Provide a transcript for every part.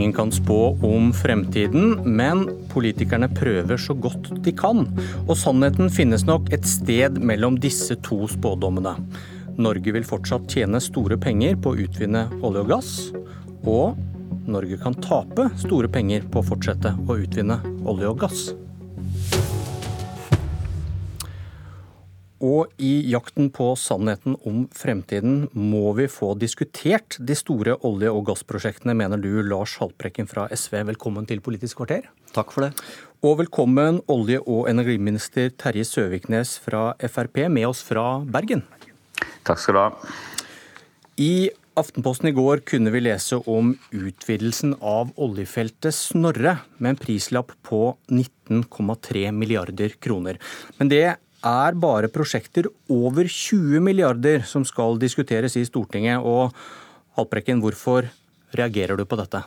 Ingen kan spå om fremtiden, men politikerne prøver så godt de kan. Og sannheten finnes nok et sted mellom disse to spådommene. Norge vil fortsatt tjene store penger på å utvinne olje og gass. Og Norge kan tape store penger på å fortsette å utvinne olje og gass. Og i jakten på sannheten om fremtiden må vi få diskutert de store olje- og gassprosjektene, mener du, Lars Haltbrekken fra SV. Velkommen til Politisk kvarter. Takk for det. Og velkommen olje- og energiminister Terje Søviknes fra Frp, med oss fra Bergen. Takk skal du ha. I Aftenposten i går kunne vi lese om utvidelsen av oljefeltet Snorre, med en prislapp på 19,3 milliarder kroner. Men det er bare prosjekter over 20 milliarder som skal diskuteres i Stortinget. Og Haltbrekken, hvorfor reagerer du på dette?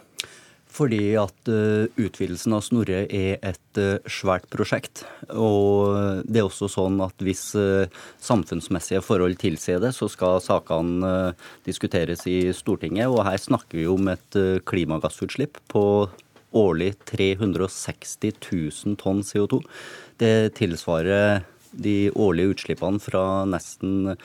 Fordi at uh, utvidelsen av Snorre er et uh, svært prosjekt. Og det er også sånn at hvis uh, samfunnsmessige forhold tilsier det, så skal sakene diskuteres i Stortinget. Og her snakker vi om et klimagassutslipp på årlig 360 000 tonn CO2. Det tilsvarer de årlige utslippene fra nesten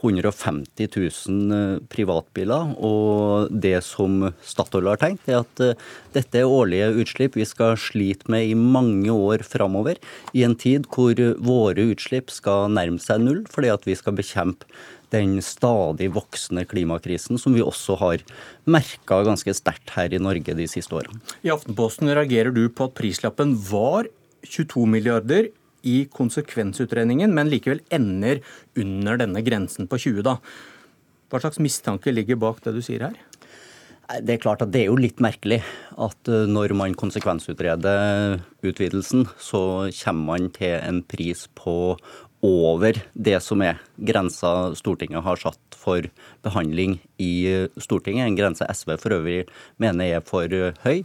150 000 eh, privatbiler. Og det som Statoil har tenkt, er at eh, dette er årlige utslipp vi skal slite med i mange år framover. I en tid hvor våre utslipp skal nærme seg null, fordi at vi skal bekjempe den stadig voksende klimakrisen som vi også har merka ganske sterkt her i Norge de siste årene. I Aftenposten reagerer du på at prislappen var 22 milliarder i konsekvensutredningen, men likevel ender under denne grensen på 20. da. Hva slags mistanke ligger bak det du sier her? Det er klart at det er jo litt merkelig at eh, når man konsekvensutreder utvidelsen, så kommer man til en pris på over det som er grensa Stortinget har satt for behandling i Stortinget. En grense SV for øvrig mener er for høy.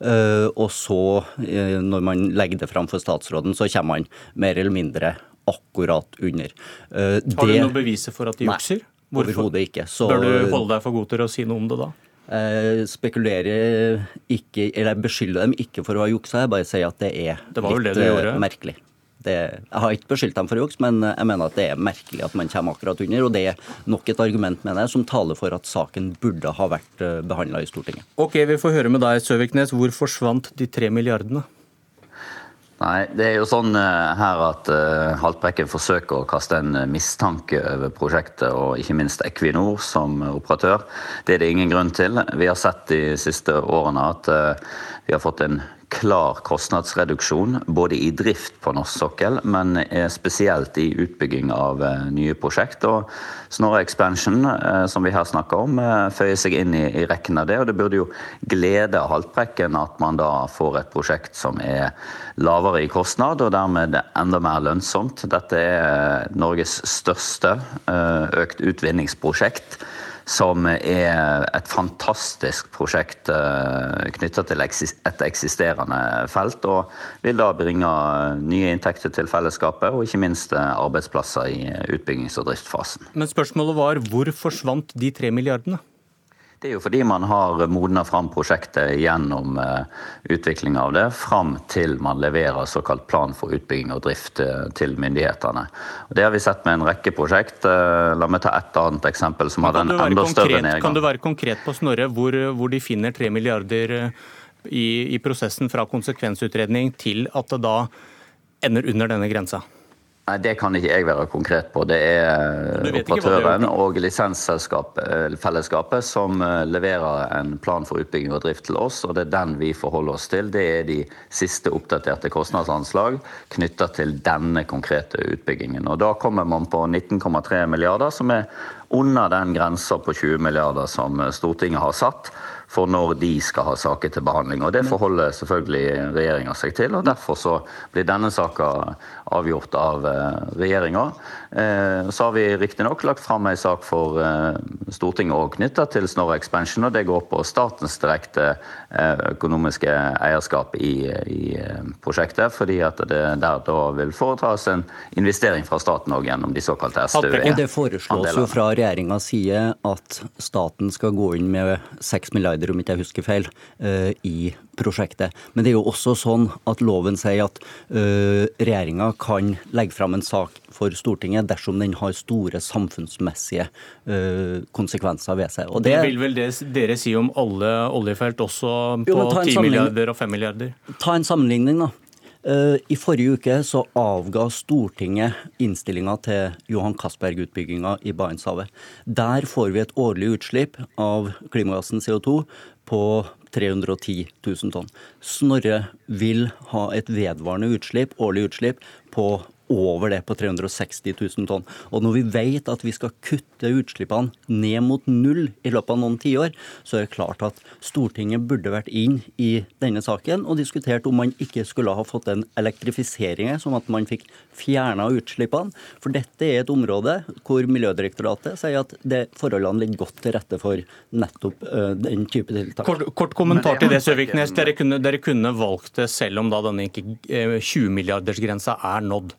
Eh, og så, eh, når man legger det fram for statsråden, så kommer man mer eller mindre akkurat under. Eh, har du noe beviser for at de jukser? Overhodet ikke. Så, Bør du holde deg for god til å si noe om det da? Spekulerer ikke, eller beskylder dem ikke for å ha juksa, jeg bare sier at det er det litt merkelig. Det, jeg har ikke beskyldt dem for juks, men jeg mener at det er merkelig at man kommer akkurat under. Og det er nok et argument mener jeg, som taler for at saken burde ha vært eh, behandla i Stortinget. Ok, Vi får høre med deg, Søviknes. Hvor forsvant de tre milliardene? Nei, det er jo sånn uh, her at uh, Haltbrekken forsøker å kaste en mistanke over prosjektet, og ikke minst Equinor som operatør. Det er det ingen grunn til. Vi har sett de siste årene at vi har fått en klar kostnadsreduksjon både i drift på norsk sokkel, men spesielt i utbygging av eh, nye prosjekt. Og Snorre Expansion, eh, som vi her snakker om, eh, føyer seg inn i, i rekken av det. Og det burde jo glede Haltbrekken at man da får et prosjekt som er lavere i kostnad, og dermed enda mer lønnsomt. Dette er Norges største økt utvinningsprosjekt som er et fantastisk prosjekt eh, knytta til et eksisterende felt. Og vil da bringe nye inntekter til fellesskapet, og ikke minst eh, arbeidsplasser i utbyggings- og driftsfasen. Men spørsmålet var hvor forsvant de tre milliardene? Det er jo fordi man har modna fram prosjektet gjennom uh, utvikling av det, fram til man leverer såkalt plan for utbygging og drift uh, til myndighetene. Og det har vi sett med en rekke prosjekt. Uh, la meg ta et annet eksempel som hadde en enda større nedgang. Kan du være konkret på Snorre, hvor, hvor de finner 3 milliarder i, i prosessen fra konsekvensutredning til at det da ender under denne grensa? Nei, Det kan ikke jeg være konkret på. Det er operatøren og lisensfellesskapet som eh, leverer en plan for utbygging og drift til oss, og det er den vi forholder oss til. Det er de siste oppdaterte kostnadsanslag knytta til denne konkrete utbyggingen. Og Da kommer man på 19,3 milliarder, som er under den grensa på 20 milliarder som Stortinget har satt for når de skal ha saker til behandling. Og Det forholder selvfølgelig regjeringa seg til. og Derfor så blir denne saka avgjort av eh, regjeringa. Eh, så har vi riktignok lagt fram en sak for eh, Stortinget òg knytta til Snorre Expansion. og Det går på statens direkte økonomiske eierskap i, i prosjektet. Fordi at det der da vil foretas en investering fra staten òg gjennom de såkalte SDØE. Og Det foreslås jo fra regjeringas side at staten skal gå inn med 6 milliarder milliarder, om ikke jeg husker feil, uh, i prosjektet. Men det er jo også sånn at loven sier at uh, regjeringa kan legge fram en sak for Stortinget dersom den har store samfunnsmessige uh, konsekvenser ved seg. Og det, det vil vel det dere si om alle oljefelt, også på jo, 10 milliarder og 5 milliarder? Ta en sammenligning, da. Eh, I forrige uke så avga Stortinget innstillinga til Johan Castberg-utbygginga i Barentshavet. Der får vi et årlig utslipp av klimagassen CO2 på 310 000 tonn. Snorre vil ha et vedvarende utslipp, årlig utslipp på over det på 360 000 tonn. Og når vi vet at vi skal kutte utslippene ned mot null i løpet av noen tiår, så er det klart at Stortinget burde vært inn i denne saken og diskutert om man ikke skulle ha fått den elektrifiseringen, som at man fikk fjerna utslippene. For dette er et område hvor Miljødirektoratet sier at det, forholdene ligger godt til rette for nettopp uh, den type tiltak. Kort, kort kommentar til det, Søviknes. Dere kunne, dere kunne valgt det selv om da denne 20-milliardersgrensa eh, er nådd.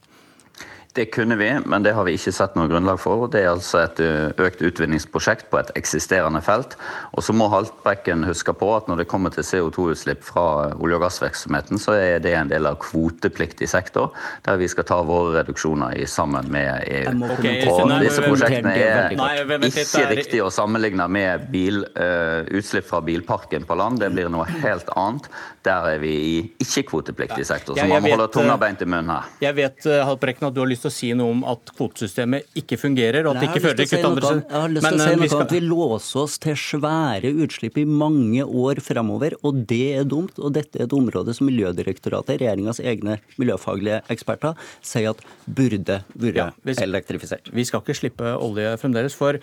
Det kunne vi, men det har vi ikke sett noe grunnlag for. Det er altså et økt utvinningsprosjekt på et eksisterende felt. Og så må Haltbrekken huske på at når det kommer til CO2-utslipp fra olje- og gassvirksomheten, så er det en del av kvotepliktig sektor, der vi skal ta våre reduksjoner i sammen med EU. Okay, og disse prosjektene er ikke riktig å sammenligne med bil, uh, utslipp fra bilparken på land. Det blir noe helt annet. Der er vi i ikke-kvotepliktig sektor, så man må holde tunga beint i munnen her. Jeg vet Haltbrekken, at du har lyst til å si noe om at kvotesystemet ikke fungerer, og at det ikke fører til kutt andre Jeg har lyst til å si noe skal... at vi låser oss til svære utslipp i mange år fremover, og det er dumt. Og dette er et område som Miljødirektoratet, regjeringas egne miljøfaglige eksperter, sier at burde vært ja, elektrifisert. Vi skal ikke slippe olje fremdeles, for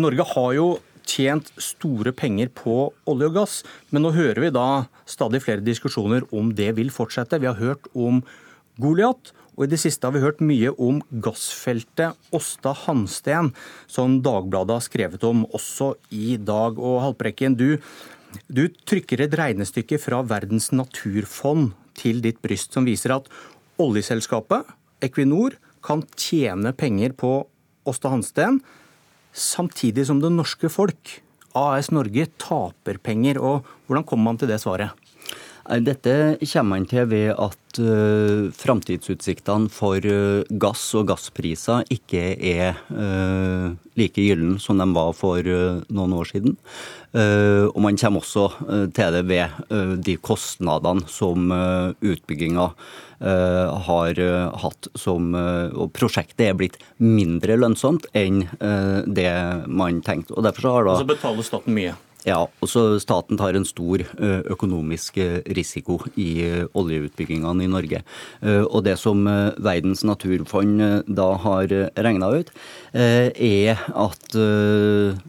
Norge har jo tjent store penger på olje og gass, men nå hører vi da stadig flere diskusjoner om det vil fortsette. Vi har hørt om Goliat, og I det siste har vi hørt mye om gassfeltet Åsta Hansten, som Dagbladet har skrevet om også i dag. Og Haltbrekken, du, du trykker et regnestykke fra Verdens naturfond til ditt bryst som viser at oljeselskapet Equinor kan tjene penger på Åsta Hansten, samtidig som det norske folk, AS Norge, taper penger. Og hvordan kommer man til det svaret? Dette kommer man til ved at uh, framtidsutsiktene for uh, gass og gasspriser ikke er uh, like gyllen som de var for uh, noen år siden. Uh, og man kommer også uh, til det ved de kostnadene som utbygginga har hatt som Og prosjektet er blitt mindre lønnsomt enn det man tenkte. Og derfor har da Og så betaler staten mye? Ja, også Staten tar en stor økonomisk risiko i oljeutbyggingene i Norge. Og Det som Verdens naturfond da har regna ut, er at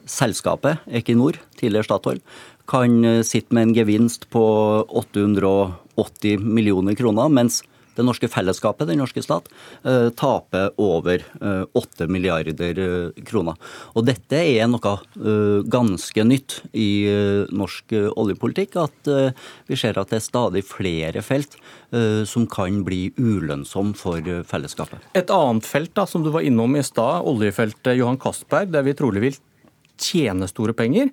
selskapet Equinor, tidligere Statoil, kan sitte med en gevinst på 880 millioner kroner, mens det norske fellesskapet, den norske stat, eh, taper over 8 eh, milliarder eh, kroner. Og dette er noe ganske nytt i norsk oljepolitikk, at vi ser at det er stadig flere felt som kan bli ulønnsomme for fellesskapet. Et annet felt da, som du var innom i stad, oljefeltet Johan Castberg, der vi trolig vil tjene store penger.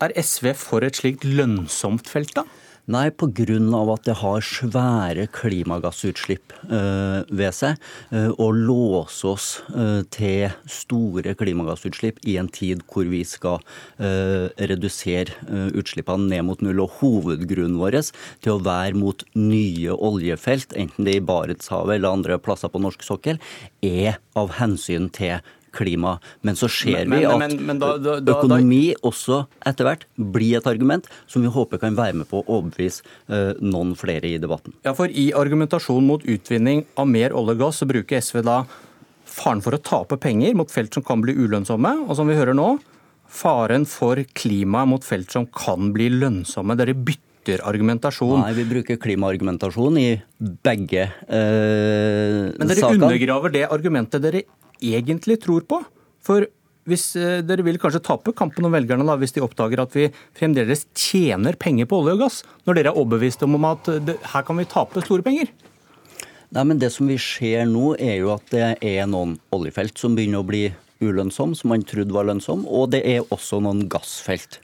Er SV for et slikt lønnsomt felt, da? Nei, pga. at det har svære klimagassutslipp uh, ved seg. Uh, og låse oss uh, til store klimagassutslipp i en tid hvor vi skal redusere utslippene ned mot null. Og hovedgrunnen vår til å være mot nye oljefelt, enten det er i Barentshavet eller andre plasser på norsk sokkel, er av hensyn til klima. Men så ser men, vi at men, men, da, da, da, økonomi også etter hvert blir et argument som vi håper kan være med på å overbevise uh, noen flere i debatten. Ja, for I argumentasjon mot utvinning av mer olje og gass så bruker SV da faren for å tape penger mot felt som kan bli ulønnsomme, og som vi hører nå, faren for klima mot felt som kan bli lønnsomme. Dere bytter argumentasjon. Nei, vi bruker klimaargumentasjon i begge eh, Men dere saker. undergraver det argumentet dere egentlig tror på. For hvis eh, dere vil kanskje tape kampen om velgerne da, hvis de oppdager at vi fremdeles tjener penger på olje og gass, når dere er overbevist om at det, her kan vi tape store penger? Nei, men Det som vi ser nå, er jo at det er noen oljefelt som begynner å bli ulønnsomme, som man trodde var lønnsomme, og det er også noen gassfelt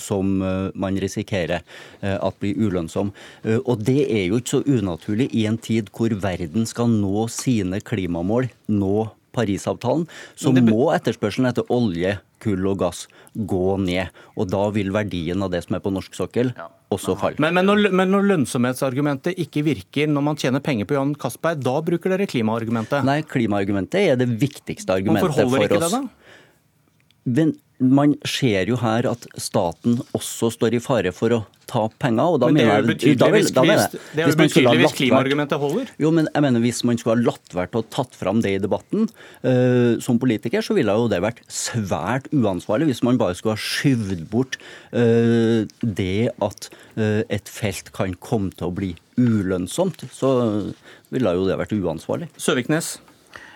som man risikerer at blir ulønnsom. Og det er jo ikke så unaturlig i en tid hvor verden skal nå sine klimamål, nå Parisavtalen, så må etterspørselen etter olje, kull og gass gå ned. Og da vil verdien av det som er på norsk sokkel, også falle. Men, men, når, men, når, lønnsomhetsargumentet ikke virker når man tjener penger på Johan Castberg, da bruker dere klimaargumentet? Nei, klimaargumentet er det viktigste argumentet for oss. Hvorfor holder ikke det, da? Men man ser jo her at staten også står i fare for å ta penger. og da men det er jo betydelig hvis, det er hvis klimaargumentet holder? Jo, men jeg mener Hvis man skulle ha latt være å tatt fram det i debatten uh, som politiker, så ville jo det vært svært uansvarlig hvis man bare skulle ha skyvd bort uh, det at uh, et felt kan komme til å bli ulønnsomt. Så ville jo det vært uansvarlig. Søviknes?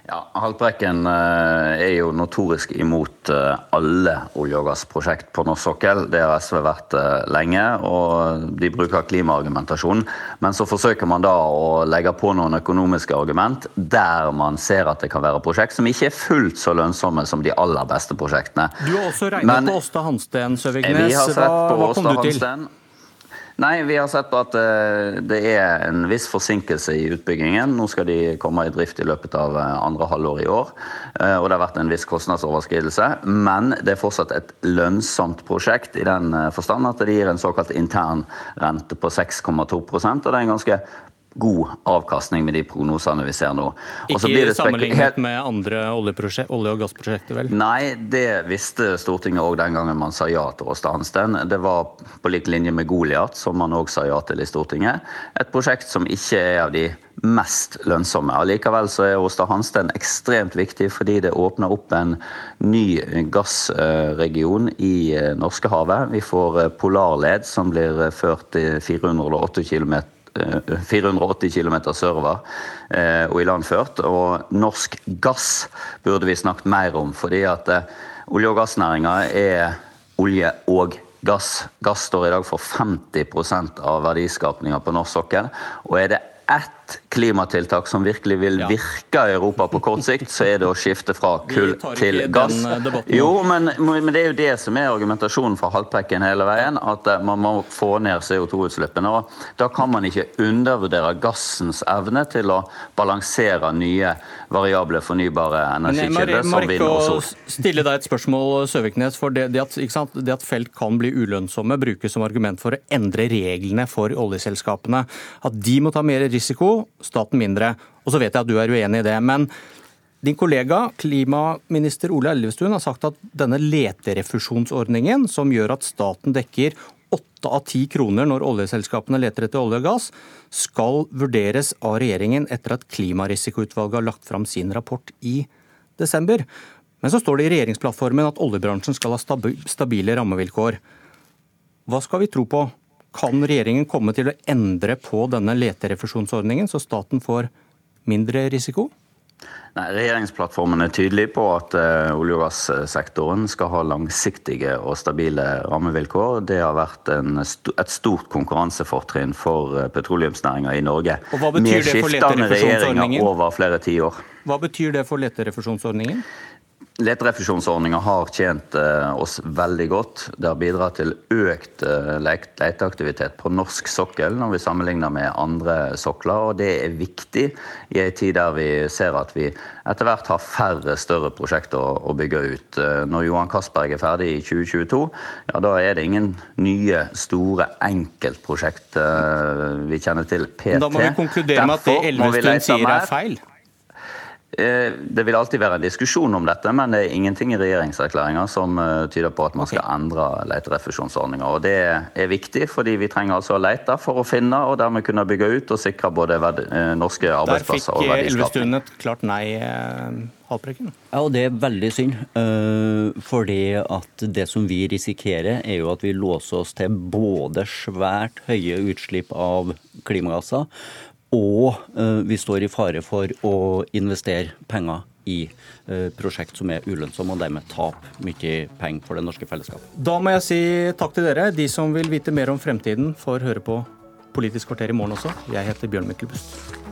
Ja, Haltbrekken eh, er jo notorisk imot eh, alle olje- og gassprosjekt på norsk sokkel. Det har SV vært eh, lenge, og de bruker klimaargumentasjon. Men så forsøker man da å legge på noen økonomiske argument der man ser at det kan være prosjekt som ikke er fullt så lønnsomme som de aller beste prosjektene. Du har også regnet Men, på Åsta Hansten, Søvignes. Hva, hva kom du til? Hansten. Nei, vi har sett på at eh, det er en viss forsinkelse i utbyggingen. Nå skal de komme i drift i løpet av eh, andre halvår i år. Eh, og det har vært en viss kostnadsoverskridelse. Men det er fortsatt et lønnsomt prosjekt i den forstand at det gir en såkalt intern rente på 6,2 og det er en ganske god avkastning med de prognosene vi ser nå. Ikke sammenlignet med andre olje- og gassprosjekter, vel? Nei, det visste Stortinget òg den gangen man sa ja til Åsta Hansten. Det var på lik linje med Goliat, som man òg sa ja til i Stortinget. Et prosjekt som ikke er av de mest lønnsomme. Allikevel så er Åsta Hansten ekstremt viktig fordi det åpner opp en ny gassregion i eh, Norskehavet. Vi får eh, Polarled som blir ført i 408 km 480 km sørover eh, og ilandført. Og norsk gass burde vi snakket mer om, fordi at eh, olje- og gassnæringa er olje og gass. Gass står i dag for 50% av verdiskapninga på norsk sokkel. Og er det ett klimatiltak som virkelig vil virke i Europa på kort sikt, så er det å skifte fra kull til gass. Eh, jo, men, men, det er jo det som er argumentasjonen fra Haltbrekken hele veien, at eh, man må få ned CO2-utslippene. og Da kan man ikke undervurdere gassens evne til å balansere nye variable fornybare energikilder som vind og sol. stille deg et spørsmål, Søviknes. for det, det, at, det at felt kan bli ulønnsomme, brukes som argument for å endre reglene for oljeselskapene. At de må ta mer risiko staten mindre. Og så vet jeg at du er uenig i det. men din kollega, klimaminister Ole Elvestuen, har sagt at denne leterefusjonsordningen, som gjør at staten dekker åtte av ti kroner når oljeselskapene leter etter olje og gass, skal vurderes av regjeringen etter at Klimarisikoutvalget har lagt fram sin rapport i desember. Men så står det i regjeringsplattformen at oljebransjen skal ha stabile rammevilkår. Hva skal vi tro på? Kan regjeringen komme til å endre på denne leterefusjonsordningen, så staten får mindre risiko? Nei, Regjeringsplattformen er tydelig på at uh, olje- og gassektoren skal ha langsiktige og stabile rammevilkår. Det har vært en, et stort konkurransefortrinn for uh, petroleumsnæringa i Norge. Og hva betyr Med skiftende regjeringer over flere tiår. Hva betyr det for leterefusjonsordningen? Leterefusjonsordninga har tjent eh, oss veldig godt. Det har bidratt til økt eh, leteaktivitet på norsk sokkel når vi sammenligner med andre sokler. og Det er viktig i en tid der vi ser at vi etter hvert har færre større prosjekter å, bygge ut. Eh, når Johan Castberg er ferdig i 2022, ja, da er det ingen nye, store enkeltprosjekt vi kjenner til PT. Da må vi konkludere med at det Elvestuen sier er feil? Eh, det vil alltid være en diskusjon om dette, men det er ingenting i regjeringserklæringa som eh, tyder på at man skal endre leterefusjonsordninga. Og det er viktig, fordi vi trenger altså å lete for å finne, og dermed kunne bygge ut og sikre både eh, norske arbeidsplasser og verdiskaping. Der fikk Elvestuen et klart nei, Haltbrekken. Ja, og det er veldig synd. Fordi at det som vi risikerer, er jo at vi låser oss til både svært høye utslipp av klimagasser og eh, vi står i fare for å investere penger i eh, prosjekt som er ulønnsomme, og dermed tape mye penger for det norske fellesskapet. Da må jeg si takk til dere. De som vil vite mer om fremtiden, får høre på Politisk kvarter i morgen også. Jeg heter Bjørn Myklebust.